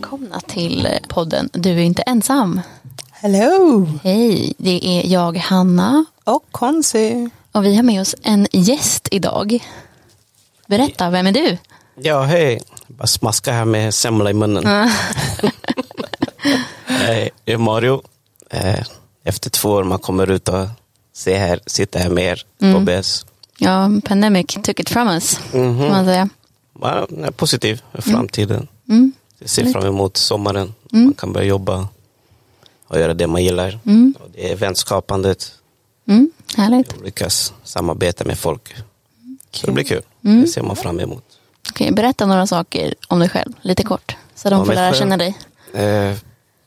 välkomna till podden Du är inte ensam. Hello! Hej, det är jag Hanna Och Konsi. och vi har med oss en gäst idag. Berätta, vem är du? Ja, hej. Bara smaska här med semla i munnen. Hej, jag är Mario. Eh, Efter två år man kommer ut och ser här, sitter här med er på BS. Ja, pandemic took it from us, kan man säga. Är positiv för framtiden. Mm. Jag ser fram emot sommaren. Man kan börja jobba och göra det man gillar. Och det är vänskapandet. Mm, härligt. Lyckas samarbeta med folk. Så det blir kul. Det ser man fram emot. Okej, berätta några saker om dig själv, lite kort. Så de Om får lära själv? känna dig. Eh,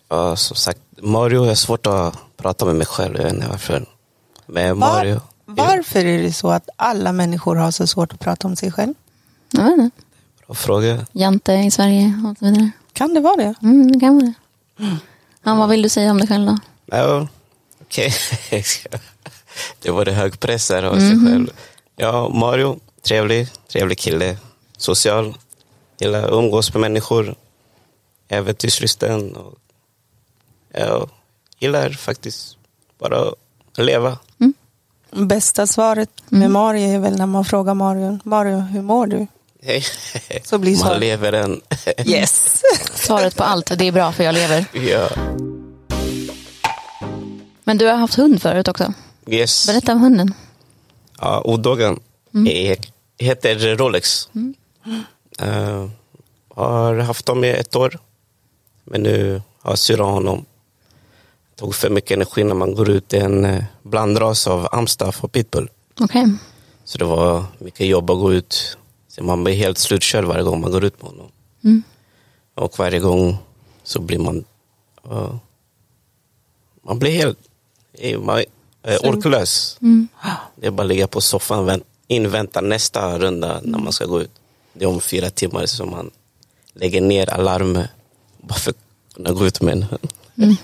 ja, som sagt, Mario är svårt att prata med mig själv. Jag vet inte varför. Med Mario. Var, varför är det så att alla människor har så svårt att prata om sig själv? Jag vet inte. Fråga. Jante i Sverige och så vidare. Kan det vara det? Mm, det kan vara det. Ja, vad vill du säga om dig själv då? Ja, okej. det var det hög press här av sig själv. Ja, Mario, trevlig, trevlig kille. Social, gillar att umgås med människor. Äventyrslysten. Och, ja, gillar faktiskt bara att leva. Bästa svaret med Mario är väl när man frågar Mario, Mario hur mår du? Hej. Så blir Man svaret. lever en... Yes! Svaret på allt, det är bra för jag lever. ja. Men du har haft hund förut också. Yes. Berätta om hunden. Ja, odoggen är- heter Rolex. Eh, har haft dem i ett år. Men nu har syrran honom. Tog för mycket energi när man går ut i en eh, blandras av amstaff och pitbull. Okej. Så det var mycket jobb att gå ut. Så man blir helt slutkörd varje gång man går ut med honom. Mm. Och varje gång så blir man... eh, man blir helt... eh, Man är orklös. Det är bara att ligga på soffan och vänt, invänta nästa runda när man ska gå ut. Det är om fyra timmar som man lägger ner alarm bara för att kunna gå ut med en hund.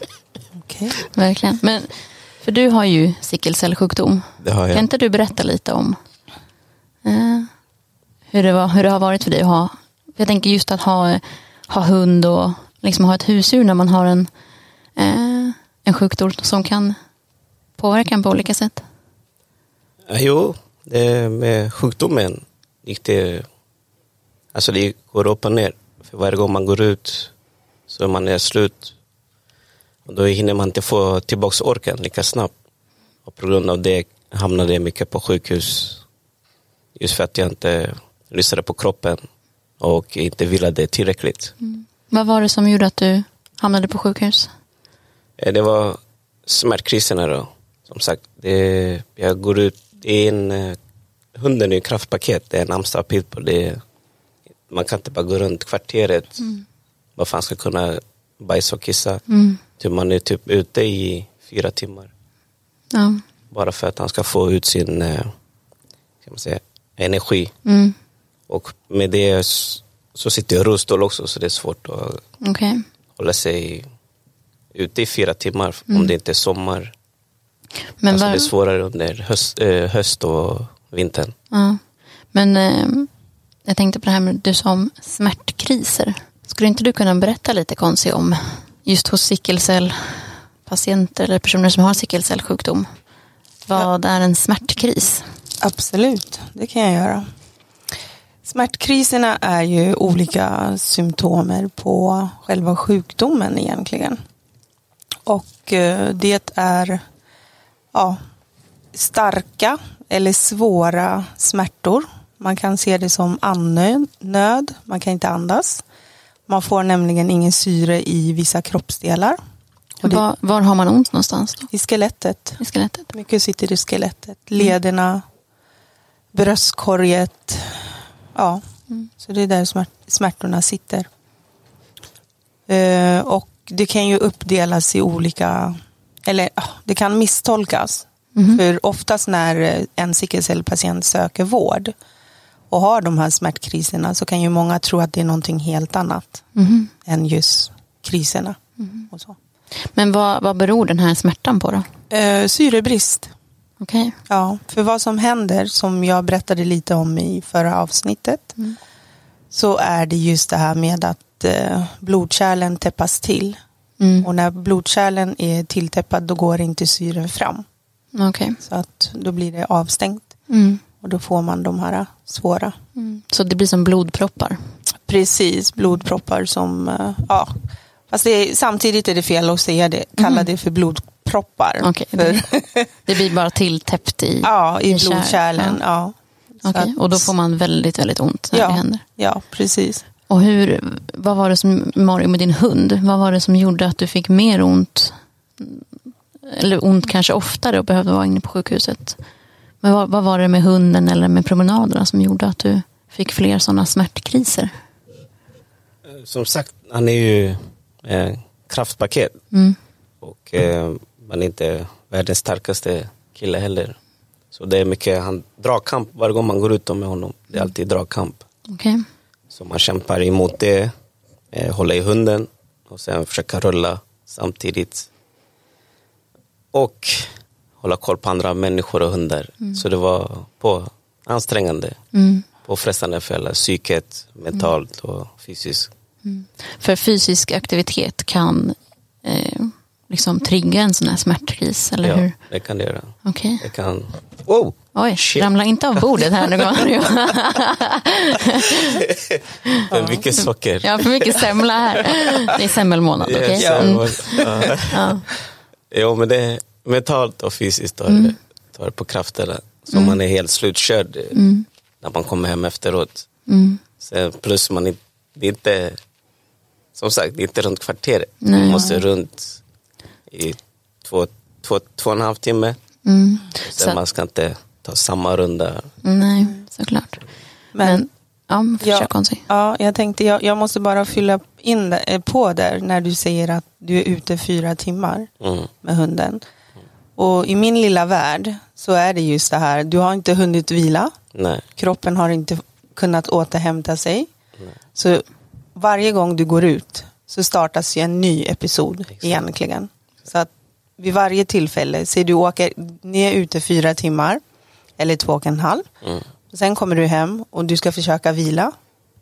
Okej. Verkligen. Men, för du har ju sickelcellsjukdom. Det har Kan jag. inte du berätta lite om eh, hur, det var, hur det har varit för dig att ha, jag tänker just att ha, ha hund och liksom ha ett husdjur när man har en, eh, en sjukdom som kan påverka en på olika sätt. Ja, jo, det med sjukdomen gick det... Alltså det går upp och ner. För varje gång man går ut så är man är slut. Och då hinner man inte få tillbaka orken lika snabbt. Och på grund av det hamnade jag mycket på sjukhus. Just för att jag inte lyssnade på kroppen och inte vilade tillräckligt. Vad var det som gjorde att du hamnade på sjukhus? Eh, Det var smärtkriserna då. Som sagt, det, jag går ut, det är en, eh, hunden är en kraftpaket, det är en Amstaff pitbull. Det man kan inte bara gå runt kvarteret för att han ska kunna bajsa och kissa. Typ man är typ ute i fyra timmar. Ja. Bara för att han ska få ut sin eh, kan man säga, energi. Mm. Och med det så sitter jag i rullstol också så det är svårt att Okej. hålla sig ute i fyra timmar om det inte är sommar. Men, alltså var, det är svårare under höst, eh, höst och vintern. ja. Men eh, jag tänkte på det här med du sa om smärtkriser. Skulle inte du kunna berätta lite konstigt om just hos sickelcellpatienter eller personer som har sickelcellsjukdom? Vad är en smärtkris? Absolut, det kan jag göra. Smärtkriserna är ju olika symptomer på själva sjukdomen egentligen. Och eh, det är ja, starka eller svåra smärtor. Man kan se det som andnöd, nöd, man kan inte andas. Man får nämligen ingen syre i vissa kroppsdelar. Och det, Var, var har man ont någonstans då? I skelettet. I skelettet? Mycket sitter i skelettet. Lederna, bröstkorget. Ja, så det är där smärt, smärtorna sitter. Eh, och det kan ju uppdelas i olika, eller ja, det kan misstolkas. För oftast när en sickelcellpatient söker vård och har de här smärtkriserna så kan ju många tro att det är någonting helt annat Mhm. än just kriserna. Så. Men vad, vad beror den här smärtan på då? Eh, syrebrist. Okej. Ja, för vad som händer, som jag berättade lite om i förra avsnittet, så är det just det här med att eh, blodkärlen täppas till. Mm. Och när blodkärlen är tilltäppad då går inte syren fram. Okej. Så att då blir det avstängt. Mm. Och då får man de här svåra. Mm. Så det blir som blodproppar? Precis, blodproppar som, eh, ja. Fast det är, samtidigt är det fel att säga det, kalla Mm. det för blodproppar. Okej. För, Det blir bara tilltäppt i... ja, i I kärl, blodkärlen. Ja. Okej. att- Och då får man väldigt, väldigt ont när Ja. det händer. Ja, precis. Och hur, vad var det som, Mario med din hund, vad var det som gjorde att du fick mer ont? Eller ont kanske oftare och behövde vara inne på sjukhuset. Men vad, vad var det med hunden eller med promenaderna som gjorde att du fick fler sådana smärtkriser? Som sagt, han är ju eh, kraftpaket. Mm. Och eh, man är inte världens starkaste kille heller. Så det är mycket han, dragkamp varje gång man går ut med honom. Det är alltid dragkamp. Okej. Så man kämpar emot det, eh, hålla i hunden och sen försöka rulla samtidigt. Och hålla koll på andra människor och hundar. Så det var på ansträngande, Mm. påfrestande för hela psyket, mentalt och fysiskt. För fysisk aktivitet kan eh, liksom trigga en sån här smärtkris, eller Ja, hur? det kan det göra. Okej. Det kan... Wow! Oj, Shit. ramla inte av bordet här nu. För mycket socker. Har för mycket semla här. Det är semmelmånad, okej? Yes, Mm. ja. Ja. Jo, men det är mentalt och fysiskt tar, Mm. det, tar det på krafterna. Så man är helt slutkörd eh, när man kommer hem efteråt. Mm. Sen plus man är, det är inte, som sagt, det är inte runt kvarteret. Nej. Man måste runt i två, två, två och en halv timme. Mm. Sen Så- man ska inte ta samma runda. Nej, såklart. Men, Men, ja, försök Ja. Ja, jag tänkte jag, jag måste bara fylla in det- eh, på där när du säger att du är ute fyra timmar Mm. med hunden. Och i min lilla värld så är det just det här, du har inte hunnit vila, Nej. kroppen har inte kunnat återhämta sig. Så varje gång du går ut så startas ju en ny episod Exakt. egentligen. Så att vid varje tillfälle, säg du åker, ni är ute fyra timmar eller två och en halv. Mm. Sen kommer du hem och du ska försöka vila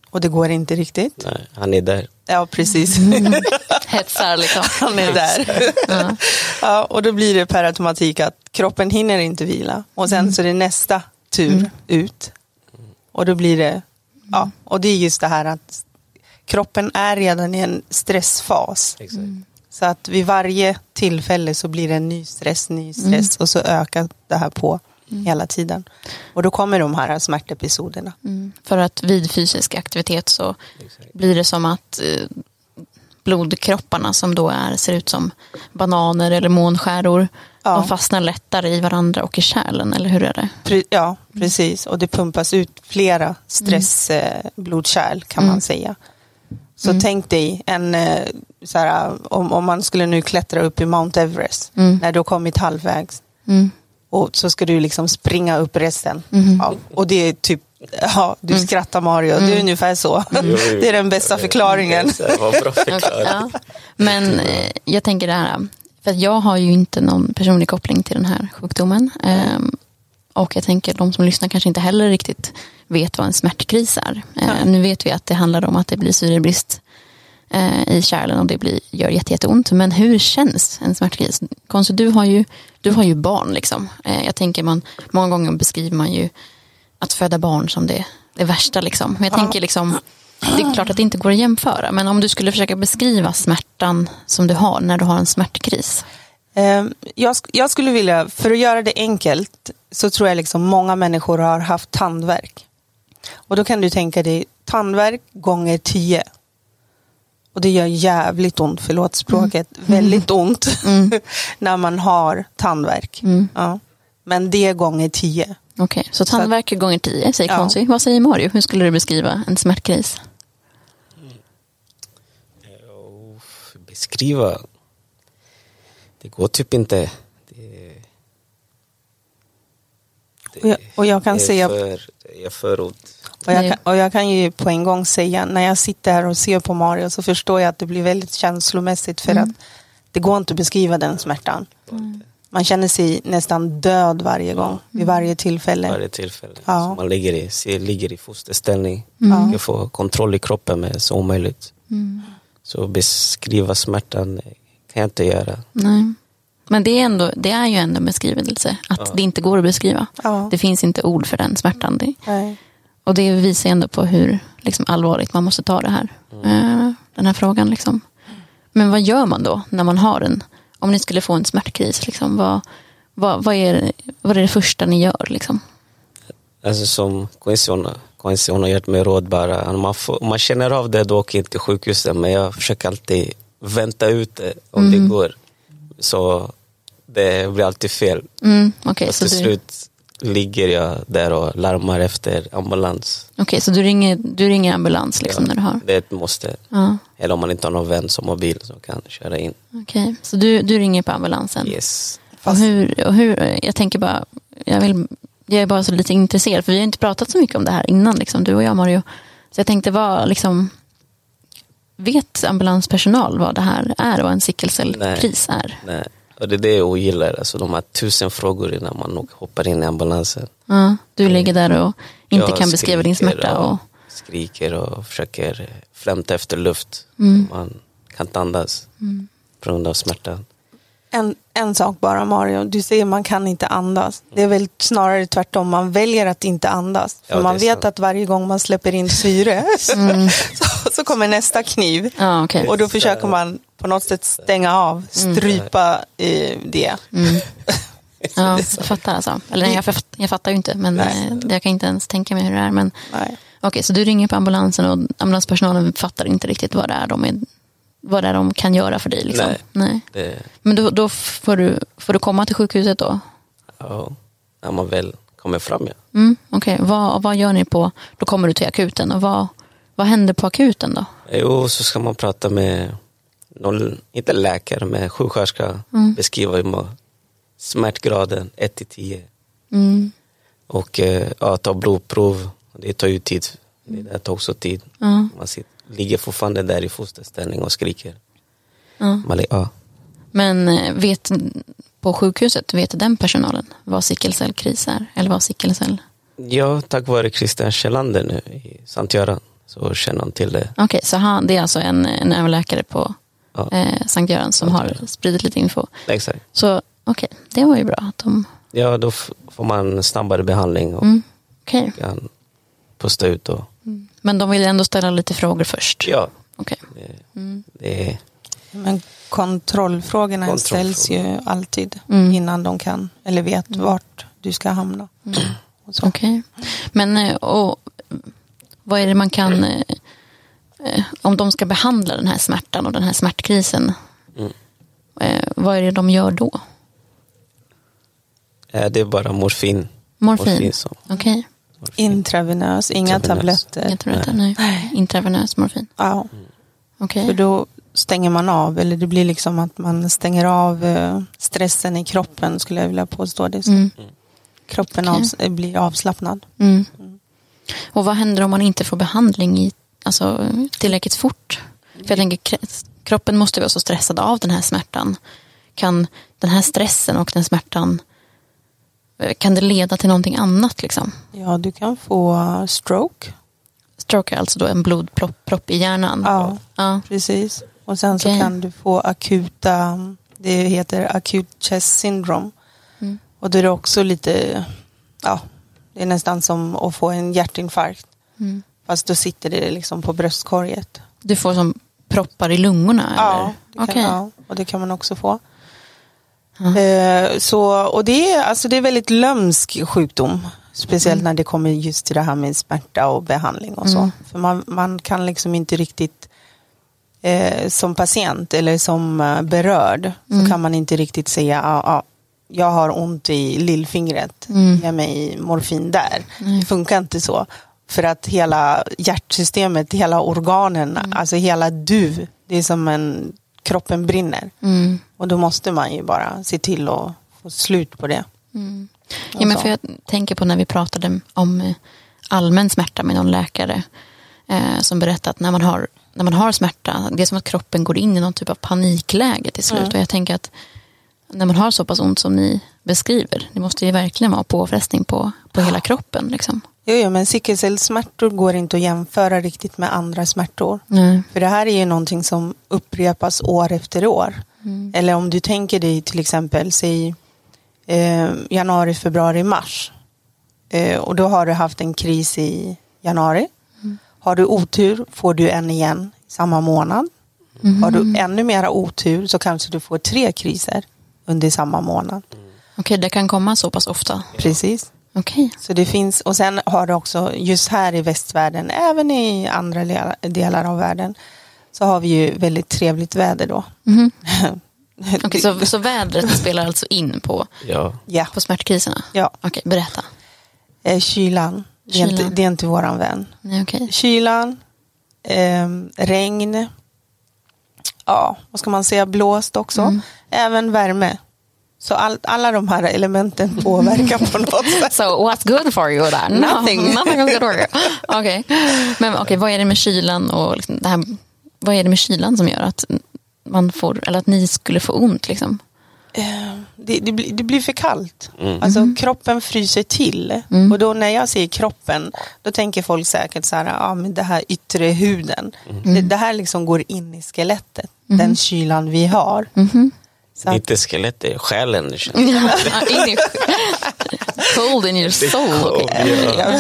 och det går inte riktigt. Nej, han är där. Ja, precis. Hetsar liksom. Han är där. Ja. ja, och då blir det per automatik att kroppen hinner inte vila. Och sen Mm. så är det nästa tur ut. Och då blir det, ja, och det är just det här att kroppen är redan i en stressfas. Exakt. Så att vid varje tillfälle så blir det en ny stress, ny stress och så ökar det här på hela tiden. Och då kommer de här smärtepisoderna. Mm. För att vid fysisk aktivitet så Exakt. blir det som att eh, blodkropparna som då är, ser ut som bananer eller månskäror, Ja. de fastnar lättare i varandra och i kärlen, eller hur är det? Pre- ja, precis. Och det pumpas ut flera stressblodkärl kan man säga. Så tänk dig en, eh, så här, om, om man skulle nu klättra upp i Mount Everest, Mm. när du har kommit halvvägs. Mm. Och så ska du liksom springa upp resten. Mhm. Ja, och det är typ, ja, du Mm. skrattar Mario, det är ungefär så. Det är den bästa förklaringen. Ja. Men eh, jag tänker det här, för jag har ju inte någon personlig koppling till den här sjukdomen. Och jag tänker de som lyssnar kanske inte heller riktigt vet vad en smärtkris är. Eh, nu vet vi att det handlar om att det blir syrebrist eh, i kärlen och det blir, gör jätte, jätteont. Men hur känns en smärtkris? Konsti, du har ju, du har ju barn. Liksom. Eh, jag tänker man, många gånger beskriver man ju att föda barn som det, det värsta. Liksom. Men jag tänker liksom, det är klart att det inte går att jämföra. Men om du skulle försöka beskriva smärtan som du har när du har en smärtkris. Eh, Jag, sk- jag skulle vilja, för att göra det enkelt, så tror jag liksom många människor har haft tandvärk. Och då kan du tänka dig tandvärk gånger tio. Och det gör jävligt ont, förlåt språket, väldigt ont när man har tandvärk. Mm. Ja. Men det gånger tio. Okej, så tandvärk gånger tio säger Ja. Konsi. Vad säger Mario? Hur skulle du beskriva en smärtkris? Och beskriva. Det går typ inte. Det, det, Och jag, och jag kan det är säga för, det är för ont. Och jag, kan, och jag kan ju på en gång säga, när jag sitter här och ser på Mario så förstår jag att det blir väldigt känslomässigt för Mm. att det går inte att beskriva den smärtan. Man känner sig nästan död varje gång, vid varje tillfälle. Varje tillfälle. Ja. Så man ligger i, ser, ligger i fosterställning. Ja. Jag får kontroll i kroppen men så omöjligt. Så beskriva smärtan kan jag inte göra. Nej. Men det är, ändå, det är ju ändå en beskrivelse. Att det inte går att beskriva. Ja. Det finns inte ord för den smärtan. Det, Nej. och det visar ändå på hur liksom, allvarligt man måste ta det här. eh, den här frågan. Liksom. Men vad gör man då när man har en, om ni skulle få en smärtkris? Liksom, vad, vad, vad, är, vad är det första ni gör? Liksom? Alltså som Quincy hon har gett mig råd bara. Man, får, man känner av det då åker inte sjukhuset. Men jag försöker alltid vänta ut det om det går. Så det blir alltid fel. Mm, Okej, och så, till du, slut ligger jag där och larmar efter ambulans. okej, så du ringer, du ringer ambulans liksom, Ja, när du har? Det är ett måste. Ja, Eller om man inte har någon vän som har bil som kan köra in. okej. Så du, du ringer på ambulansen? Yes. Och hur, och hur, jag tänker bara, jag, vill, jag är bara så lite intresserad, för vi har inte pratat så mycket om det här innan, liksom, du och jag Mario. Så jag tänkte, vad, liksom, vet ambulanspersonal vad det här är och en sickelcellkris är? Nej. Och det är det jag ogillar. Alltså, de har tusen frågor innan man hoppar in i ambulansen. Ja, du ligger där och inte Jag kan beskriva din smärta. Och, Skriker och försöker flämta efter luft. Mm. Man kan inte andas på grund av smärtan. En, en sak bara Mario, du säger man kan inte andas. Det är väl snarare tvärtom, man väljer att inte andas. För Ja, man vet sant. att varje gång man släpper in syre så, så kommer nästa kniv. Mm. ja, okej. Och då försöker man på något sätt stänga av, strypa eh, det. Mm. Ja, jag fattar alltså. Eller nej, jag, fatt, jag fattar ju inte, men Nej. eh, jag kan inte ens tänka mig hur det är. Men Nej. okej, så du ringer på ambulansen och ambulanspersonalen fattar inte riktigt vad det är de, är, vad det är de kan göra för dig. Liksom. Nej. Nej. Det, Men då, då får, du, får du komma till sjukhuset då? ja, när man väl kommer fram ja. Mm, Okej, vad, vad gör ni på, då kommer du till akuten och vad, vad händer på akuten då? Jo, så ska man prata med någon, inte läkare, men sjuksköterska. Mm. Beskriva hur man, smärtgraden 1 till 10. Mm. Och eh, ja, ta blodprov. Det tar ju tid. Det tar också tid. Ja, Man sitter, ligger fortfarande där i fosterställning och skriker. ja. Man, li- ja. Men eh, vet, på sjukhuset, vet den personalen vad sickelcellkris är? Eller vad sickelcell? ja, tack vare Christian Kjellander nu i Sankt Göran så känner han till det. Okej, så han, det är alltså en, en överläkare på Ja. eh, Sankt Göran som har spridit lite info. Exakt. Så okej, det var ju bra. Att de, Ja, då får man snabbare behandling och mm, okej. kan pusta ut. Och, Men de vill ändå ställa lite frågor först? ja, det, det är Men kontrollfrågorna Kontrollfrågor. ställs ju alltid Mm. innan de kan, eller vet vart du ska hamna. Så. Okej. Men eh, och, vad är det man kan... eh, eh, Om de ska behandla den här smärtan och den här smärtkrisen. Mm. Vad är det de gör då? Det är bara morfin. Morfin? som, Okej. Intravenös, inga Intravenös. tabletter. Jag tror inte, nej. Intravenös morfin. Ja, Okej. för då stänger man av, eller det blir liksom att man stänger av eh, stressen i kroppen skulle jag vilja påstå. Det. Mm. Kroppen Okej. avs- blir avslappnad. Mm. Och vad händer om man inte får behandling i, alltså, tillräckligt fort? För jag tänker, kroppen måste vara så stressad av den här smärtan. Kan den här stressen och den smärtan, eh, kan det leda till någonting annat? Liksom? Ja, du kan få stroke. Stroke är alltså då en blodpropp propp i hjärnan. Ja, Ja. precis. Och sen Okej. så kan du få akuta, det heter acute chest syndrome. Mm. Och då är det också lite, ja, det är nästan som att få en hjärtinfarkt. Mm. Fast då sitter det liksom på bröstkorget. Du får som proppar i lungorna? Ja, eller? det kan, Okej. ja, och det kan man också få. Eh, så, och det är, alltså det är väldigt lömsk sjukdom. Speciellt Mm. när det kommer just till det här med smärta och behandling och så. Mm. För man, man kan liksom inte riktigt eh, som patient eller som eh, berörd Mm. så kan man inte riktigt säga ah, ah, jag har ont i lillfingret, Mm. ge mig morfin där. Det funkar inte så. För att hela hjärtsystemet, hela organen, Mm. alltså hela du, det är som en, kroppen brinner. Mm. Och då måste man ju bara se till att få slut på det. Mm. Ja, men för jag tänker på när vi pratade om eh, allmän smärta med någon läkare eh, som berättade att när man, har, när man har smärta, det är som att kroppen går in i någon typ av panikläge till slut. Mm. Och jag tänker att när man har så pass ont som ni beskriver, det måste ju verkligen vara påfrestning på, på hela kroppen. Liksom. Jo, jo, men sickelcellssmärtor går inte att jämföra riktigt med andra smärtor. Nej. För det här är ju någonting som upprepas år efter år. Eller om du tänker dig till exempel, säg eh, januari, februari, mars. Eh, och då har du haft en kris i januari. Har du otur får du en igen samma månad. Har du ännu mera otur så kanske du får tre kriser under samma månad. Okej, det kan komma så pass ofta. Precis. Okej. Så det finns, och sen har du också, just här i västvärlden, även i andra delar av världen, så har vi ju väldigt trevligt väder då. Mhm. Okej, så, så vädret spelar alltså in på, Ja. Ja, på smärtkriserna? ja. Okej, berätta. Eh, kylan, Det, är inte, Kylan. det är inte våran vän. Nej, okej. Kylan, ehm, regn, ja, vad ska man säga, blåst också. Mm. Även värme. Så all, alla de här elementen påverkar på något sätt. So what's good for you then? Nothing. Nothing is good for you. Okej, men okej, vad är det med kylan och liksom det här, vad är det med kylan som gör att man får, eller att ni skulle få ont liksom? Eh, det, det, blir, det blir för kallt. Mm. Alltså kroppen fryser till. Och då när jag säger kroppen, då tänker folk säkert så här, ja men det här yttre huden. Det, det här liksom går in i skelettet, den kylan vi har. Så att, Inte skelettet, själen. cold in your soul. Ja.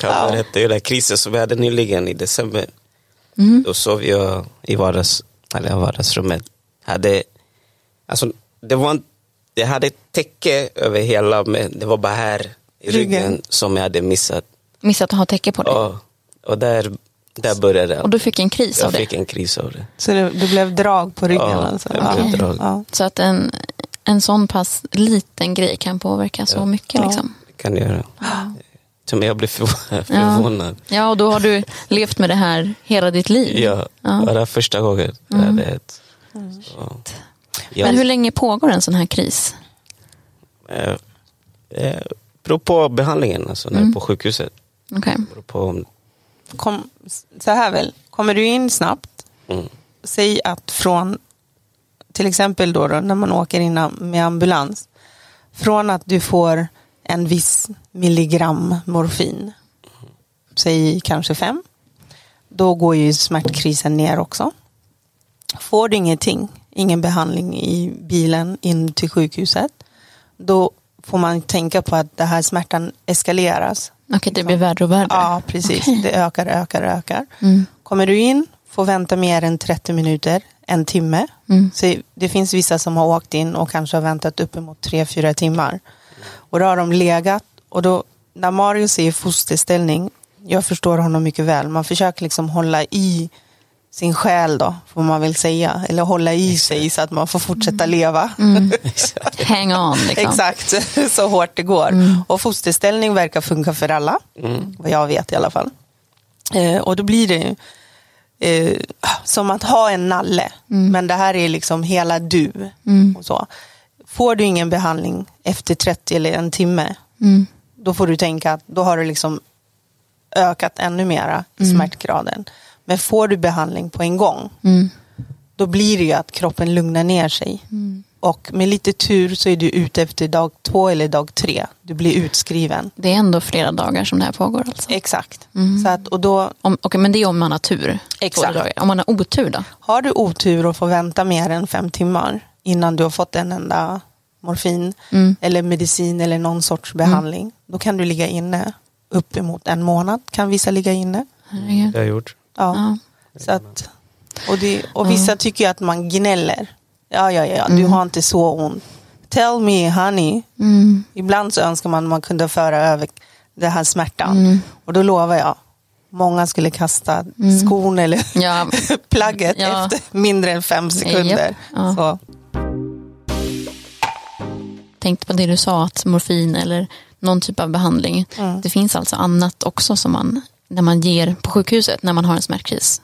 Kan berätta ju den krisen som vi hade nyligen i december. Då sov jag i vardags, eller vardagsrummet. Hade, alltså, det, var, en- det hade ett täcke över hela, men det var bara här i ryggen, Ryggen. som jag hade missat. Missat att ha täcke på dig. Ja, och där, där började det. Och du fick en kris av Jag det. fick en kris av det. så det, det blev drag på ryggen. Ja, alltså. det ja. blev drag. Ja. Så att en, en sån pass liten grej kan påverka så mycket. Ja. Liksom. Det kan det göra. Med jag blev förvå- förvånad. Ja, och då har du levt med det här hela ditt liv. Ja, Ja. Mm. det var första gången. Jag hade ett, så, ja, Men hur länge pågår en sån här kris? eh, Det beror på behandlingen, alltså, när jag är på sjukhuset. Det beror på om, Kom, så här väl, kommer du in snabbt, mm, säg att från, till exempel då, då när man åker in med ambulans, från att du får en viss milligram morfin, säg kanske fem, då går ju smärtkrisen ner också. Får du ingenting, ingen behandling i bilen in till sjukhuset, då får man tänka på att det här smärtan eskaleras. Okej, det blir värre och värre. Ja, precis. Okej. Det ökar, ökar, ökar. Mm. Kommer du in, får vänta mer än 30 minuter, en timme. Mm. Så det finns vissa som har åkt in och kanske har väntat uppemot 3-4 timmar. Och då har de legat och då, när Marius är i fosterställning, jag förstår honom mycket väl, man försöker liksom hålla i sin själ då, får man väl säga, eller hålla i sig så att man får fortsätta leva. Hang on liksom. Exakt, så hårt det går. Och fosterställning verkar funka för alla, vad jag vet i alla fall. Eh, och då blir det eh, som att ha en nalle, men det här är liksom hela du. Och så. Får du ingen behandling efter 30 eller en timme, Mm. då får du tänka att då har du liksom ökat ännu mera i smärtgraden. Men får du behandling på en gång, Mm. då blir det ju att kroppen lugnar ner sig. Och med lite tur så är du ute efter dag två eller dag tre. Du blir utskriven. Det är ändå flera dagar som det här pågår alltså. Exakt. Så att, och då Om, okej, men det är om man har tur. Exakt. Om man har otur då? har du otur och får vänta mer än fem timmar innan du har fått en enda morfin Mm. eller medicin eller någon sorts behandling. Då kan du ligga inne uppemot en månad. Kan vissa ligga inne. Det har jag gjort. Ja. Så att, och, det, och vissa tycker ju att man gnäller. Ja, ja, ja, du har inte så ont. Tell me honey. Mm. Ibland så önskar man man kunde föra över den här smärtan. Mm. Och då lovar jag, många skulle kasta skon eller Ja. plagget Ja. efter mindre än fem sekunder. Ja. Så, Tänkte på det du sa, att morfin eller någon typ av behandling. Mm. Det finns alltså annat också som man, när man ger på sjukhuset när man har en smärtkris.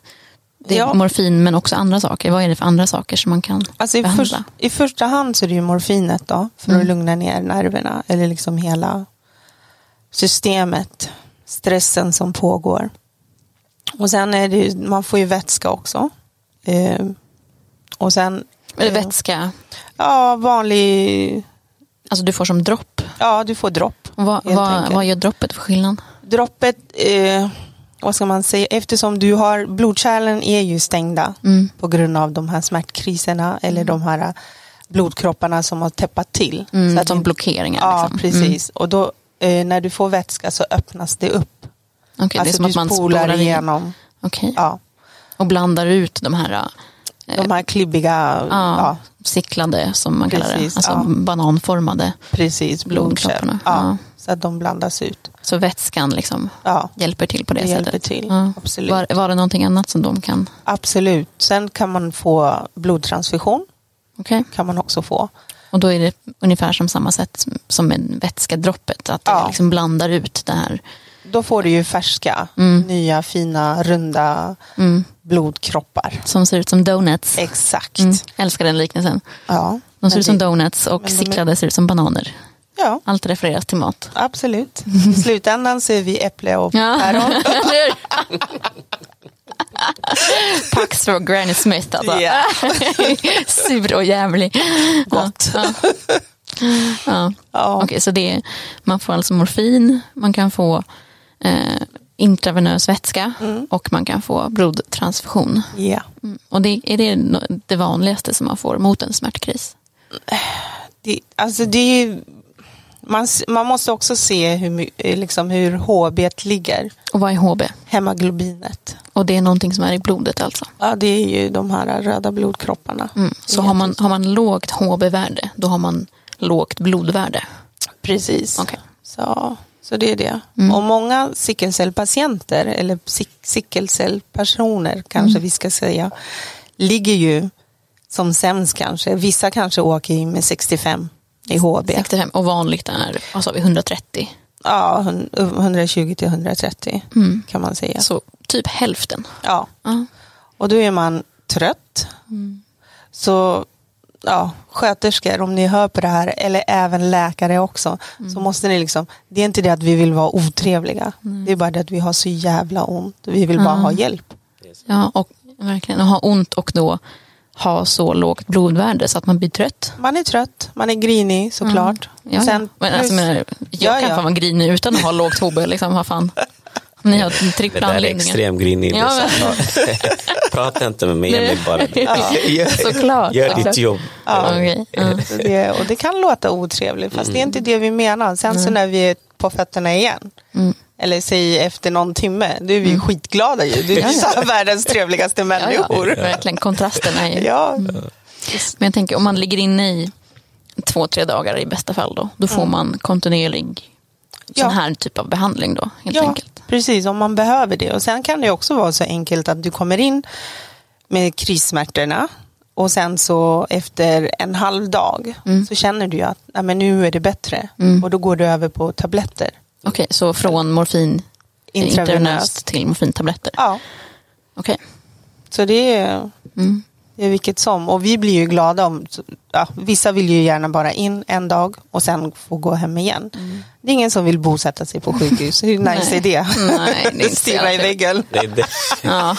Det är Ja. morfin men också andra saker. Vad är det för andra saker som man kan alltså i, behandla? först, I första hand så är det ju morfinet då, för Mm. att lugna ner nerverna. Eller liksom hela systemet, stressen som pågår. Och sen är det ju, man får ju vätska också. Eh, och sen, Eller eh, vätska, ja vanlig alltså du får som dropp. Ja, du får dropp. Vad, enkelt. vad gör droppet för skillnad? Droppet, eh, vad ska man säga, eftersom du har, blodkärlen är ju stängda Mm. på grund av de här smärtkriserna eller de här eh, blodkropparna som har täppat till. Mm, Så att som det- blockeringar? Ja, liksom. precis. Och då, eh, när du får vätska så öppnas det upp. Mm. Okej, det är alltså som du spolar igenom. Okej. Ja, Och blandar ut de här de här klibbiga, ja, ja, sicklade, som man kallar det. Precis, Alltså ja. bananformade. precis. Blodkropparna, ja. Så att de blandas ut. Så vätskan liksom Ja, hjälper till på det, det sättet. hjälper till. Ja. Absolut. Var, var det någonting annat som de kan? Absolut. Sen kan man få blodtransfusion. Okej. Kan man också få. Och då är det ungefär som samma sätt som- med vätskedroppet. Att det Ja. liksom blandar ut det här. Då får du ju färska, Mm. nya, fina, runda Mm. blodkroppar. Som ser ut som donuts. Exakt. Mm. Älskar den liknelsen. Ja, De ser ut som det- donuts och de sicklade ser ut som bananer. Ja, Allt refereras till mat. absolut. I slutändan ser vi äpple och Ja. päron. Pax från Granny Smith alltså. Ja. Sur och jävlig. Gott. Ja. Ja. Ja. Okej, så det är, man får alltså morfin, man kan få eh, intravenös vätska Mm. och man kan få blodtransfusion. Ja. Mm. Och det, är det det vanligaste som man får mot en smärtkris? Det, alltså det är, ju- man, man måste också se hur, eh, liksom hur HB ligger, Och vad är HB? hemaglobinet. Och det är någonting som är i blodet alltså? Ja, det är ju de här röda blodkropparna. Mm. Så har man, har man lågt HB-värde, då har man lågt blodvärde? Precis. Okej. Så, så det är det. Mm. Och många sickelcellpatienter, eller sick, sickelcellpersoner kanske Mm. vi ska säga, ligger ju som sämst kanske. Vissa kanske åker in med 65 i HB. 65 och vanligt är, vi, 130? Ja, hun- 120 till 130 Mm. kan man säga. Så typ hälften. Ja. Ja. Och då är man trött. Mm. Så ja, sköterskor, om ni hör på det här, eller även läkare också, Mm. så måste ni liksom, det är inte det att vi vill vara otrevliga, det är bara det att vi har så jävla ont, vi vill bara Mm. ha hjälp. Ja, och verkligen och ha ont och då ha så lågt blodvärde så att man blir trött. Man är trött, man är grinig såklart. Ja, Sen ja. Men alltså, men, jag Ja, kan ja. fan vara grinig utan att ha lågt HB. Liksom, vad fan. Ni har Det trippla där är anledningar. extrem grinig. Ja, Ja, Prata inte med mig, jag vill bara gör, Såklart. gör ditt jobb. Ja. Okej, ja. Det, och det kan låta otrevligt, fast det är inte det vi menar. Sen så när vi är på fötterna igen, Mm. Eller säg efter någon timme, då är vi skitglada ju. Du är Ja, ja. världens trevligaste Ja, ja. människor. Verkligen, kontrasten är ju... Ja, Men jag tänker om man ligger inne i två, tre dagar i bästa fall då, då får man kontinuerlig Ja. sån här typ av behandling då, helt ja enkelt. precis, om man behöver det. Och sen kan det också vara så enkelt att du kommer in med krissmärtorna och sen så efter en halv dag Mm. så känner du att men nu är det bättre och då går du över på tabletter. Okej, så från morfin Intravenöst. intravenöst till morfintabletter. Ja, Okej. så det är, Mm. det är vilket som. Och vi blir ju glada om, ja, vissa vill ju gärna bara in en dag och sen få gå hem igen. Det är ingen som vill bosätta sig på sjukhus. Hur nice Mm. Nej. är det? Nej, det är inte Stirra i väggen. Det är det. Ja.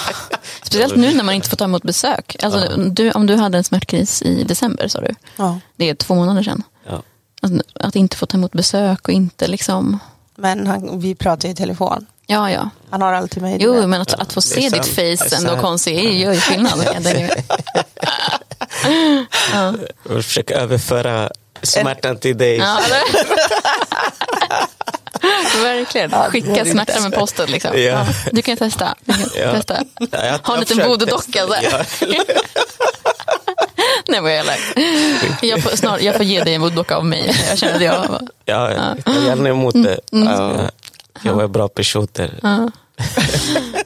Speciellt nu när man inte får ta emot besök. Alltså, du, om du hade en smärtkris i december sa du. Ja. Det är två månader sedan. Ja. Alltså, att inte få ta emot besök och inte liksom... Men han, vi pratar i telefon. Ja, ja. Han har alltid mig Jo, men att, att få se ditt face ändå konstigt är- ju skillnad. Jag försöker överföra smärtan till dig. Ja? Verkligen. Skicka smärta med posten. Liksom. Ja. Du kan testa. Du kan Ja. testa. Ja, jag- Ha en liten försöker Nej, vad jag jag får, snart, jag får ge dig en voodoo-docka av mig. Jag känner att jag... Ja, jag tar gärna emot det. Mm. Ja. Jag är bra person där. Ja.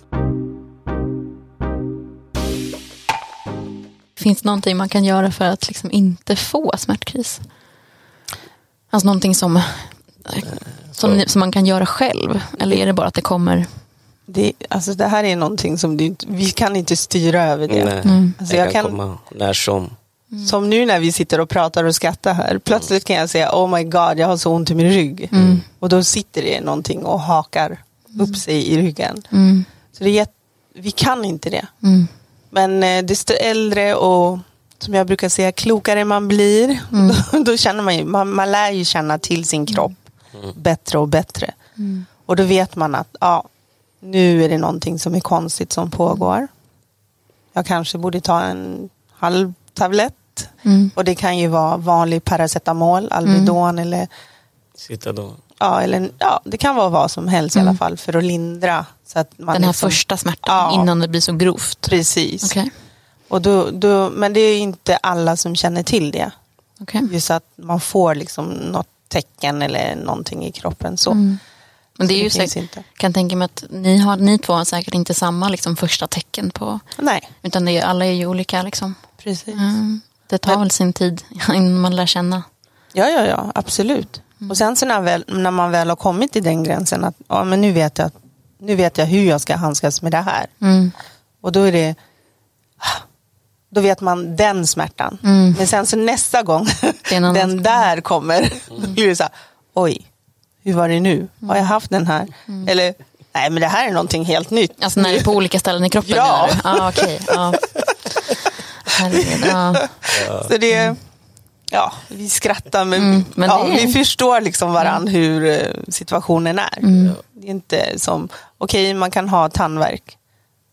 Finns det någonting man kan göra för att liksom inte få smärtkris? Alltså någonting som, som, ni- som man kan göra själv? Eller är det bara att det kommer? Det, alltså det här är någonting som du, vi kan inte styra över det. Nej, Mm. Alltså jag, jag kan kan- komma när som. Som nu när vi sitter och pratar och skrattar här. Plötsligt kan jag säga oh my god jag har så ont i min rygg. Mm. Och då sitter det någonting och hakar upp sig i ryggen. Mm, Så det är vi kan inte det. mm, Men eh, desto äldre och som jag brukar säga, klokare man blir, då, då känner man ju, man, man lär ju känna till sin kropp bättre och bättre. Och då vet man att ja, nu är det någonting som är konstigt som pågår. Jag kanske borde ta en halv tablett. Mm. Och det kan ju vara vanlig paracetamol, Alvedon eller Sitta då. Ja, eller, ja, det kan vara vad som helst i alla fall för att lindra. Så att man Den här liksom, första smärtan Ja. innan det blir så grovt. Precis. Okej. Och då, då, men det är inte alla som känner till det. okej. Just att man får liksom något tecken eller någonting i kroppen. Så. Mm. Men det är Så ju säkert, inte. kan tänka mig att ni, har, ni två har säkert inte samma liksom, första tecken på, Nej, utan det är, alla är ju olika liksom. Precis. Mm. Det tar Men- väl sin tid innan man lär känna. Ja, ja, ja, absolut. Och sen så när, väl, när man väl har kommit till den gränsen att ja, men nu, vet jag, nu vet jag hur jag ska handskas med det här. Mm. Och då är det då vet man den smärtan. Mm. Men sen så nästa gång den där kommer, då blir det så här, oj, hur var det nu? Har jag haft den här? Eller, nej men det här är någonting helt nytt. Alltså när det är på olika ställen i kroppen Ja. Ah, okej. Ja. Herregud, ja. Så det, ja, vi skrattar men, Mm, men ja, är- vi förstår liksom varann hur eh, situationen är. Det är inte som, okej man kan ha tandvärk.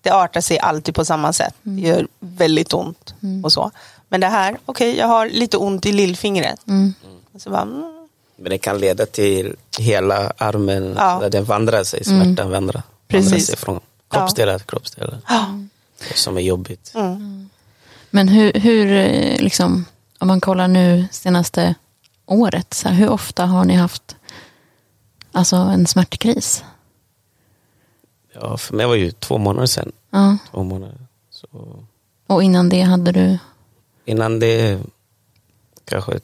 Det artar sig alltid på samma sätt. Det gör väldigt ont och så. Men det här, okej jag har lite ont i lillfingret. Mm. Så bara, mm, Men det kan leda till hela armen, Ja. där den vandrar sig, smärtan vandrar, Precis. vandrar sig från kroppsdelar till kroppsdelar. ja. Som är jobbigt. Mm. Men hur, hur eh, liksom, om man kollar nu senaste året, så här, hur ofta har ni haft alltså, en smärtkris? Ja, för mig var det ju två månader sedan. Ja. Två månader. Så Och innan det hade du? innan det kanske,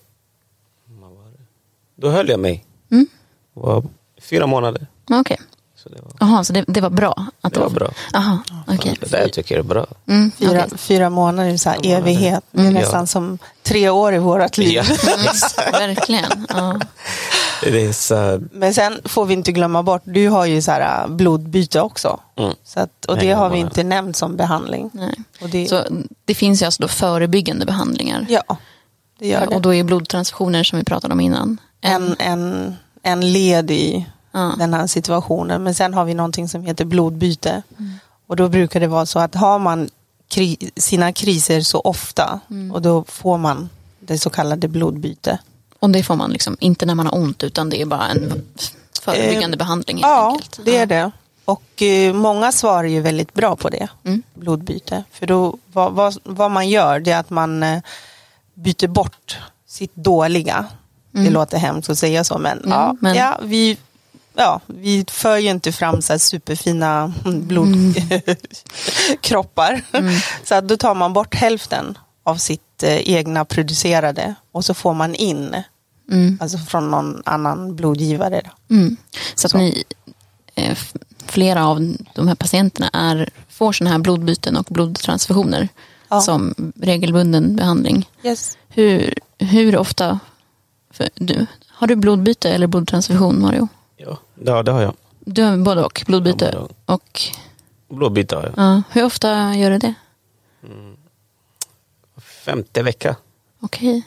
då höll jag mig. Mm. Var fyra månader. Okej. Så det var, så det, det var bra? Att det var bra. Jaha, okej. Det där tycker jag är bra. Mm, Fyra, okej. fyra månader är så här Fyra månader. evighet. Det är Mm. nästan Ja. som tre år i vårt liv. Ja, Verkligen. Ja. det är så, Men sen får vi inte glömma bort, du har ju så här äh, blodbyte också. mm. Så att, och det Nej, har vi inte nämnt som behandling. Nej. Och det, Så det finns ju alltså då förebyggande behandlingar. ja, det gör det. Och då är blodtransfusioner som vi pratade om innan. en, en, en led i Ja. den här situationen. Men sen har vi någonting som heter blodbyte. Och då brukar det vara så att har man kri sina kriser så ofta och då får man det så kallade blodbyte. Och det får man liksom inte när man har ont utan det är bara en förebyggande behandling Eh, Ja, enkelt. det är det. Och eh, många svarar ju väldigt bra på det, Mm. blodbyte. För då, vad, vad, vad man gör det är att man eh, byter bort sitt dåliga. Det låter hemskt att säga så, men, Mm. Ja, men- Ja, vi, ja, vi för ju inte fram så superfina blodkroppar. Mm. Så att då tar man bort hälften av sitt eh, egna producerade och så får man in, Mm. alltså från någon annan blodgivare. Mm. Så att ni, eh, flera av de här patienterna är, får sådana här blodbyten och blodtransfusioner Ja. som regelbunden behandling. Yes. Hur, hur ofta, för du, har du blodbyte eller blodtransfusion Mario? Ja, det, det har jag. Du har både och, blodbyte Ja, både och, Blodbyte har jag. ja, hur ofta gör du det? Femte vecka. Okej.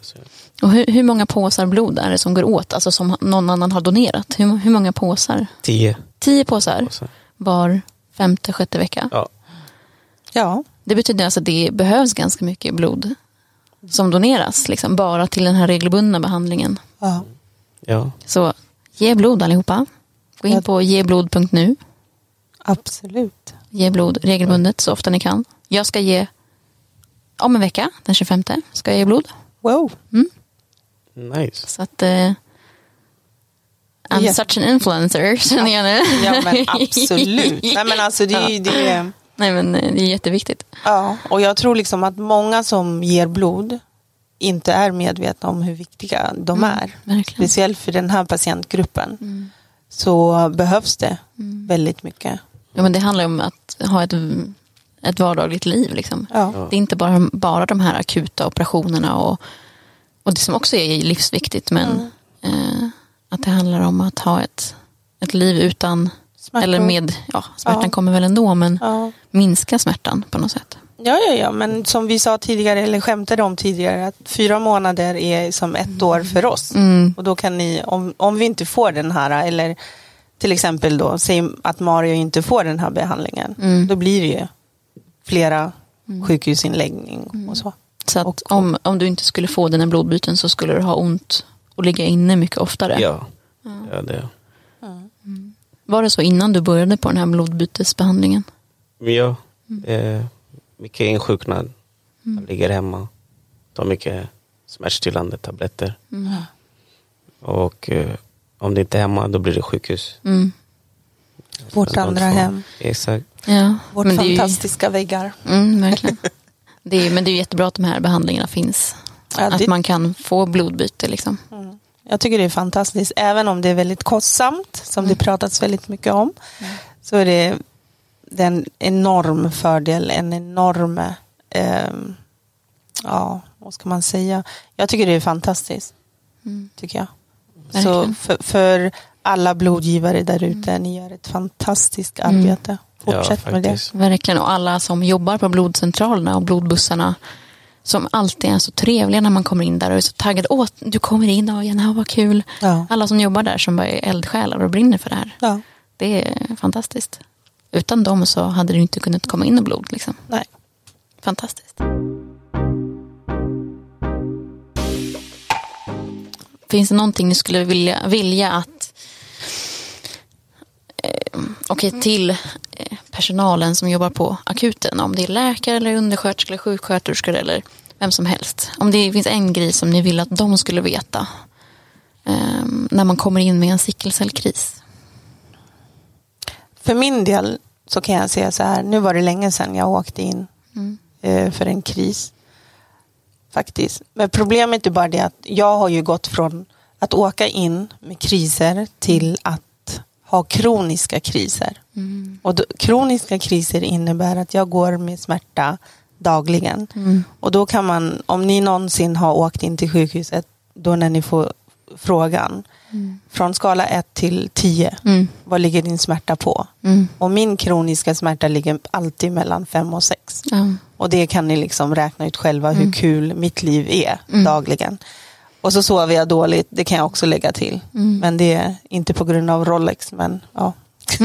Så. Och hur, hur många påsar blod är det som går åt, alltså som någon annan har donerat? Hur, hur många påsar? Tio. Tio påsar så- var femte, sjätte vecka. Ja, Ja, Det betyder alltså att det behövs ganska mycket blod som doneras, liksom, bara till den här regelbundna behandlingen. ja. ja. Så ge blod allihopa. Gå in på geblod.nu. absolut. Ge blod regelbundet så ofta ni kan. Jag ska ge om en vecka, den 25, ska jag ge blod. Wow. Nice. Så att eh, I'm Ja. such an influencer, känner jag nu. Ja men absolut. Nej men alltså det, är- det är, Nej men eh, det är jätteviktigt. ja. Och jag tror liksom att många som ger blod inte är medvetna om hur viktiga de är. verkligen. Speciellt för den här patientgruppen. Så behövs det väldigt mycket. Ja, men det handlar om att ha ett, ett vardagligt liv. Liksom. Ja. Det är inte bara, bara de här akuta operationerna och, och det som också är livsviktigt. Men eh, att det handlar om att ha ett, ett liv utan, Smärtor. eller med, ja smärtan Ja. kommer väl ändå, men Ja. minska smärtan på något sätt. Ja, ja, ja, men som vi sa tidigare, eller skämtade om tidigare, att fyra månader är som ett år för oss. Mm. Och då kan ni, om, om vi inte får den här, eller till exempel då, säg att Mario inte får den här behandlingen, Mm. då blir det ju flera sjukhusinläggning och så. Så att Och- om, om du inte skulle få dina blodbyten så skulle du ha ont och ligga inne mycket oftare. Ja, ja det. Var det så innan du började på den här blodbytesbehandlingen? Ja, eh, mycket insjuknad. Jag ligger hemma, tar mycket smärtstillande tabletter. Och eh, om det inte är hemma, då blir det sjukhus. Mm. Vårt Så de andra hem, Exakt. Ja, vårt men är ju- fantastiska väggar. Mm, verkligen. Det är, men det är jättebra att de här behandlingarna finns. Ja, att det- man kan få blodbyte. Liksom. Jag tycker det är fantastiskt, även om det är väldigt kostsamt, som det pratats väldigt mycket om, så är det, det är en enorm fördel, en enorm, ehm, ja, vad ska man säga? Jag tycker det är fantastiskt, tycker jag. Så Verkligen. för, för alla blodgivare där ute, ni gör ett fantastiskt arbete. Fortsätt ja, med det. Verkligen. Och alla som jobbar på blodcentralerna och blodbussarna som alltid är så trevliga när man kommer in där och är så taggade. Åh, du kommer in, och gärna, vad kul. Ja. Alla som jobbar där som bara är eldsjälar och brinner för det här. Ja, Det är fantastiskt. Utan dem så hade du inte kunnat komma in i blod. Liksom. nej. Fantastiskt. Finns det någonting ni skulle vilja, vilja att eh, okej, till eh, personalen som jobbar på akuten, om det är läkare eller undersköterskor eller sjuksköterskor eller vem som helst. Om det finns en grej som ni vill att de skulle veta eh, när man kommer in med en sickelcellkris. För min del så kan jag säga så här, nu var det länge sedan jag åkte in Mm. eh, för en kris. Faktiskt. Men problemet är bara det att jag har ju gått från att åka in med kriser till att ha kroniska kriser. Mm. Och då, kroniska kriser innebär att jag går med smärta dagligen. Mm. Och då kan man, om ni någonsin har åkt in till sjukhuset, då när ni får frågan, från skala 1 till 10, Mm. vad ligger din smärta på? Mm. Och min kroniska smärta ligger alltid mellan 5 och 6. Ja. Och det kan ni liksom räkna ut själva hur kul mitt liv är Mm. dagligen. Och så sover jag dåligt, det kan jag också lägga till. Mm. Men det är inte på grund av Rolex, men ja.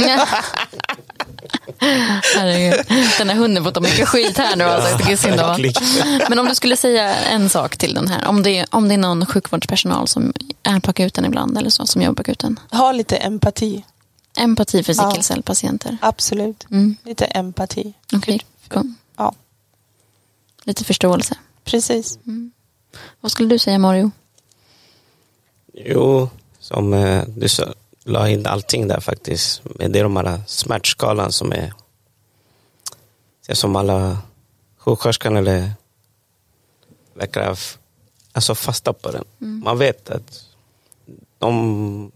Herregud. Den här hunden får ta mycket skit här nu. Alltså. Jag tycker det är synd om. Men om du skulle säga en sak till den här. Om det, är, om det är någon sjukvårdspersonal som är på akuten ibland eller så, som jobbar på akuten. Ha lite empati, Empati för Ja. sickelcellpatienter. absolut. Mm. Lite empati. Okej, kom. Ja, Lite förståelse. precis. Vad skulle du säga Mario? Jo, som eh, du sa, la in allting där faktiskt. Men det är de här smärtskalan som är som alla sjuksköterskan eller läkare alltså fasta på den. Man vet att de,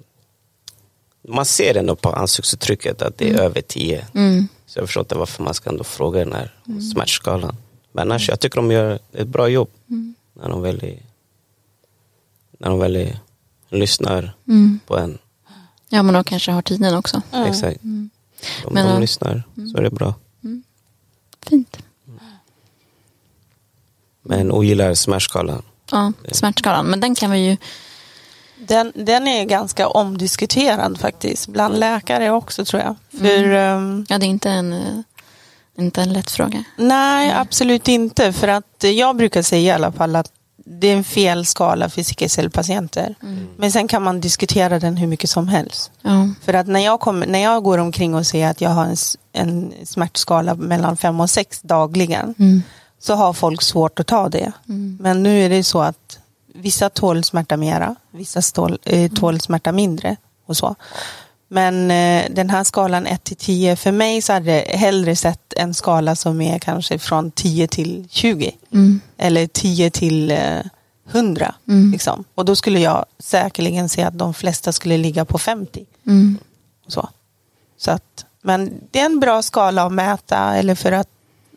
man ser ändå på ansiktsuttrycket att det är över 10. Mm. Så jag förstår inte varför man ska ändå fråga den här smärtskalan. Men annars, jag tycker de gör ett bra jobb när de väl, är- när de väl lyssnar Mm. på en. Ja, men de kanske har tiden också. Exakt. Om Men, de lyssnar så är det bra. Fint. Men ogillar smärtskalan. Ja, smärtskalan. Men den kan vi ju... Den, den är ganska omdiskuterad faktiskt, bland läkare också tror jag. För, ehm, Ja, det är inte en, eh, inte en lätt fråga. Nej, absolut inte. För att jag brukar säga i alla fall att det är en fel skala för CSL-patienter. Men sen kan man diskutera den hur mycket som helst. Ja. För att när jag, kommer, när jag går omkring och säger att jag har en, en smärtskala mellan 5 och 6 dagligen Mm. så har folk svårt att ta det. Men nu är det så att vissa tål smärta mera, vissa stål, eh, tål smärta mindre och så. Men eh, den här skalan 1 till 10, för mig så hade jag hellre sett en skala som är kanske från 10 till 20. Mm. Eller 10 till eh, 100. Mm. Liksom. Och då skulle jag säkerligen se att de flesta skulle ligga på 50. Mm. Så. Så att, men det är en bra skala att mäta eller för att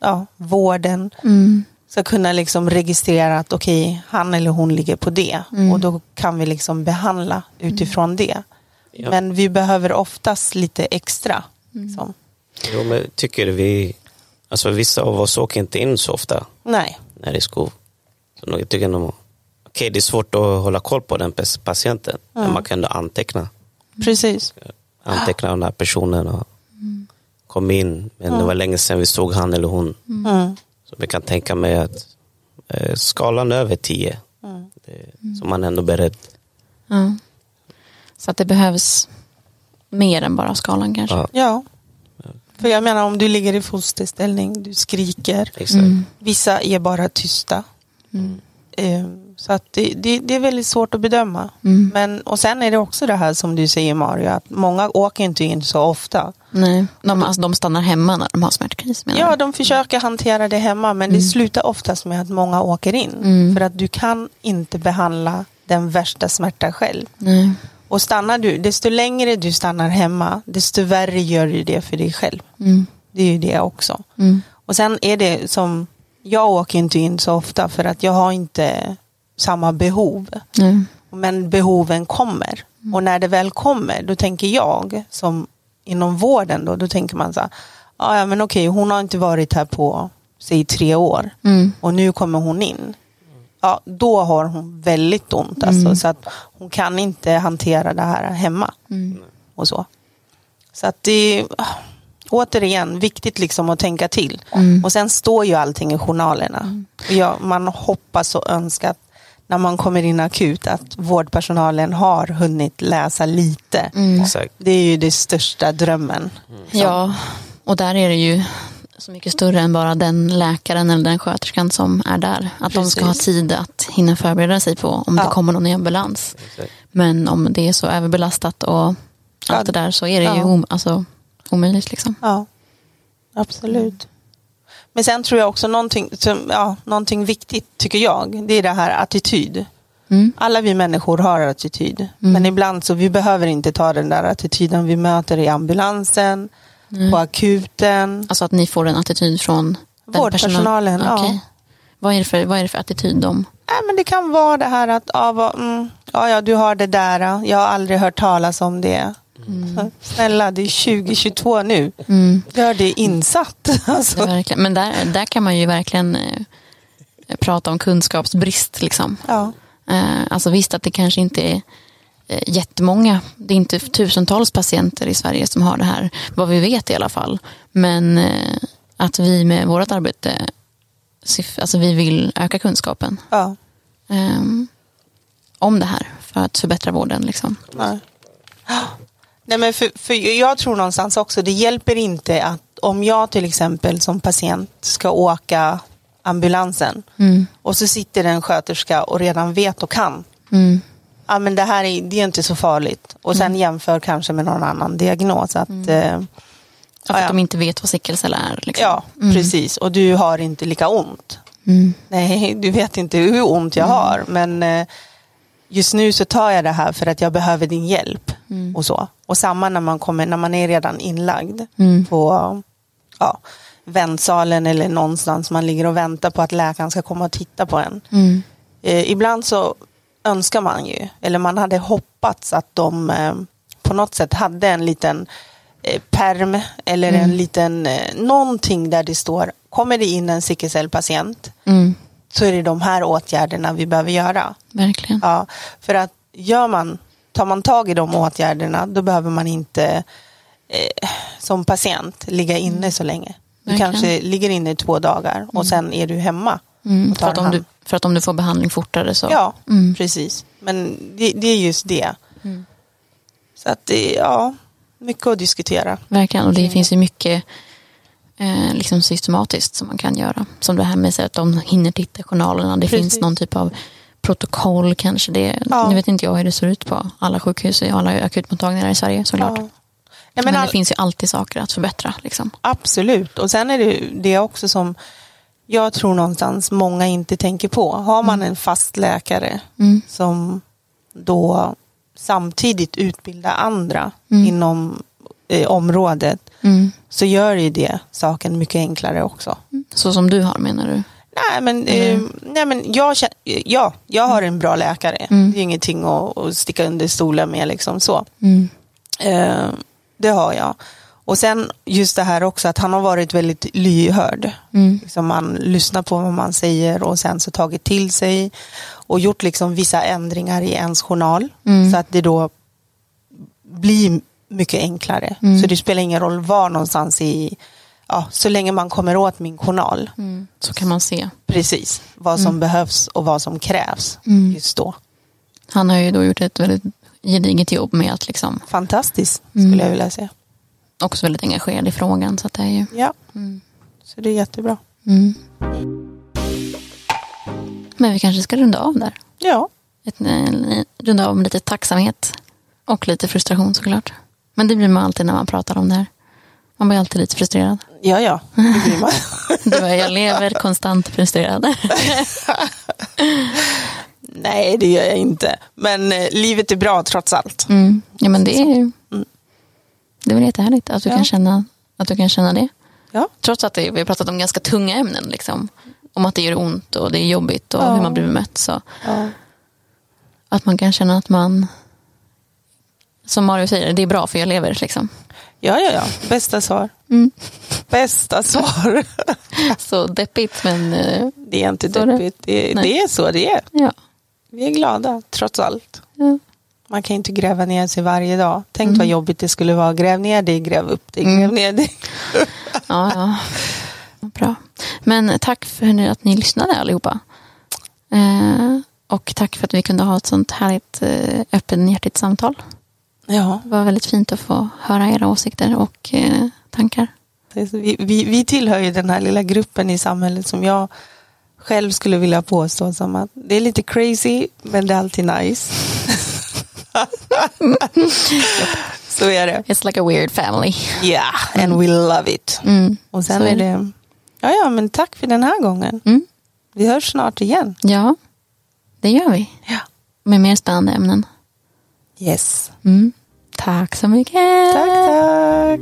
ja, vården Mm. ska kunna liksom registrera att okej, han eller hon ligger på det. Mm. Och då kan vi liksom behandla utifrån det. Ja. Men vi behöver oftast lite extra. Liksom. Jo, men tycker vi, Alltså vissa av oss åker inte in så ofta Nej. när det är skov. Så jag tycker nog, okej det är svårt att hålla koll på den patienten, men man kan ändå anteckna. Precis. Anteckna den här personen och kom in, men det var länge sedan vi såg han eller hon. Mm. Så vi kan tänka mig att eh, skalan över 10, det, så man är ändå beredd. Så att det behövs mer än bara skalan kanske. Ja, Ja. För jag menar om du ligger i fosterställning, du skriker. exakt. Vissa är bara tysta. Eh, Så att det, det, det är väldigt svårt att bedöma. Men, och sen är det också det här som du säger Mario, att många åker inte in så ofta. Nej. De, alltså, de stannar hemma när de har smärtkris menar Ja, de försöker hantera det hemma men det slutar oftast med att många åker in. Mm. För att du kan inte behandla den värsta smärta själv. Nej. Och stannar du, desto längre du stannar hemma, desto värre gör du det för dig själv. Mm. Det är ju det också. Mm. Och sen är det som, jag åker inte in så ofta för att jag har inte samma behov. Nej. Men behoven kommer. Och när det väl kommer, då tänker jag, som inom vården då, då tänker man så här, "Ah, ja men okej, hon har inte varit här på, säg tre år. Mm. Och nu kommer hon in. Ja, då har hon väldigt ont. Alltså, Så att hon kan inte hantera det här hemma. Mm. Och så. Så att det är ah, återigen viktigt liksom att tänka till. Mm. Och sen står ju allting i journalerna. Och jag, man hoppas och önskar att när man kommer in akut att vårdpersonalen har hunnit läsa lite. Mm. Det är ju det största drömmen. Ja, och där är det ju så mycket större än bara den läkaren eller den sköterskan som är där. Att de ska ha Precis. tid att hinna förbereda sig på om Ja. det kommer någon i ambulans. exakt. Men om det är så överbelastat och allt Ja. det där så är det ju Ja. om, alltså, omöjligt. Liksom. Ja, absolut. Men sen tror jag också någonting, ja, någonting viktigt tycker jag, det är det här attityd. Mm. Alla vi människor har attityd, men ibland så vi behöver inte ta den där attityden vi möter i ambulansen, på akuten. Alltså att ni får en attityd från Vårdpersonalen, personal- ja. Okej. Vad, är det för, vad är det för attityd de... Nej, men det kan vara det här att, ja, vad, mm, ja, ja, du har det där, jag har aldrig hört talas om det. Snälla, det är 2022 nu. Mm. Gör det insatt. Det Alltså. verkligen, men där, där kan man ju verkligen eh, prata om kunskapsbrist. Liksom. Ja. Eh, alltså visst att det kanske inte är jättemånga, det är inte tusentals patienter i Sverige som har det här, vad vi vet i alla fall. Men eh, att vi med vårt arbete, alltså vi vill öka kunskapen Ja. ehm, om det här för att förbättra vården. Liksom. Nej. Nej, men för, för jag tror någonstans också, det hjälper inte att om jag till exempel som patient ska åka ambulansen Mm. och så sitter en sköterska och redan vet och kan. Mm. Ja, men det här är, det är inte så farligt. Och sen jämför kanske med någon annan diagnos. Att, eh, Ja, för att de inte vet vad sickelcell är. Liksom. ja, precis. Och du har inte lika ont. Mm. Nej, du vet inte hur ont jag har. Men eh, just nu så tar jag det här för att jag behöver din hjälp. Och så. Och samma när man, kommer, när man är redan inlagd Mm. på ja, väntsalen eller någonstans man ligger och väntar på att läkaren ska komma och titta på en. Mm. Eh, ibland så önskar man ju, eller man hade hoppats att de eh, på något sätt hade en liten eh, perm eller en liten eh, någonting där det står kommer det in en sickelcellpatient Mm. så är det de här åtgärderna vi behöver göra. Verkligen. Ja, för att gör man, tar man tag i de åtgärderna då behöver man inte eh, som patient ligga inne så länge. Du Verkligen. kanske ligger inne i två dagar och sen är du hemma. Mm. För, att om du, för att om du får behandling fortare så. Ja, Mm. precis. Men det, det är just det. Mm. Så att det, ja, mycket att diskutera. Verkligen, och det finns ju mycket eh, liksom systematiskt som man kan göra. Som det här med att de hinner titta i journalerna. Det Precis. finns någon typ av protokoll kanske. Det, Ja. Nu vet inte jag hur det ser ut på alla sjukhus och alla akutmottagningar i Sverige såklart. Ja. Nej, men men all, det finns ju alltid saker att förbättra. Liksom. Absolut. Och sen är det det också som jag tror någonstans många inte tänker på. Har man en fast läkare Mm. som då samtidigt utbildar andra Mm. inom eh, området Mm. så gör ju det saken mycket enklare också. Så som du har menar du? Nej men, eh, nej, men jag, känner, ja, jag har en bra läkare. Mm. Det är ingenting att, att sticka under stolen med. Liksom så. Mm. Eh, det har jag. Och sen just det här också att han har varit väldigt lyhörd. Mm. Liksom man lyssnar på vad man säger och sen så tagit till sig och gjort liksom vissa ändringar i ens journal. Mm. Så att det då blir mycket enklare. Mm. Så det spelar ingen roll var någonstans i, ja, så länge man kommer åt min journal. Mm. Så kan man se. Precis vad som behövs och vad som krävs Mm. just då. Han har ju då gjort ett väldigt gediget jobb med att liksom Fantastiskt Mm. skulle jag vilja säga. Också väldigt engagerad i frågan. Så det är ju, Ja, mm. så det är jättebra. Mm. Men vi kanske ska runda av där. Ja, Ett, eh, runda av med lite tacksamhet och lite frustration såklart. Men det blir man alltid när man pratar om det här. Man blir alltid lite frustrerad. ja, ja. Det blir man. Du jag lever konstant frustrerad. Nej, det gör jag inte. Men eh, livet är bra trots allt. Mm. Ja men det är ju det är väl jättehärligt att du, Ja. kan känna, att du kan känna det. Ja, Trots att det, vi har pratat om ganska tunga ämnen. Liksom. Om att det gör ont och det är jobbigt och Ja. hur man blir bemött. Så att man kan känna att man, som Mario säger, det är bra för jag lever. Liksom. ja, ja, ja. Bästa svar. Mm. Bästa svar. Så deppigt men eh, Det är inte deppigt. Det, det är så det är. ja. Vi är glada trots allt. ja. Man kan inte gräva ner sig varje dag. Tänk Mm. vad jobbigt det skulle vara. Gräv ner dig, gräv upp dig, gräv ner dig. Ja, ja. Bra. Men tack för att ni lyssnade allihopa. Eh, och tack för att vi kunde ha ett sånt härligt eh, öppenhjärtigt samtal. Ja, Det var väldigt fint att få höra era åsikter och eh, tankar. vi, vi, vi tillhör ju den här lilla gruppen i samhället som jag själv skulle vilja påstå som att det är lite crazy men det är alltid nice. så är det. It's like a weird family. Yeah, and we love it. Mm. Och sen Så är det, ja ja men tack för den här gången. Mm. Vi hörs snart igen. Ja, det gör vi. Ja. Med mer spännande ämnen. Yes. Mm. Tack så mycket. Tack, tack.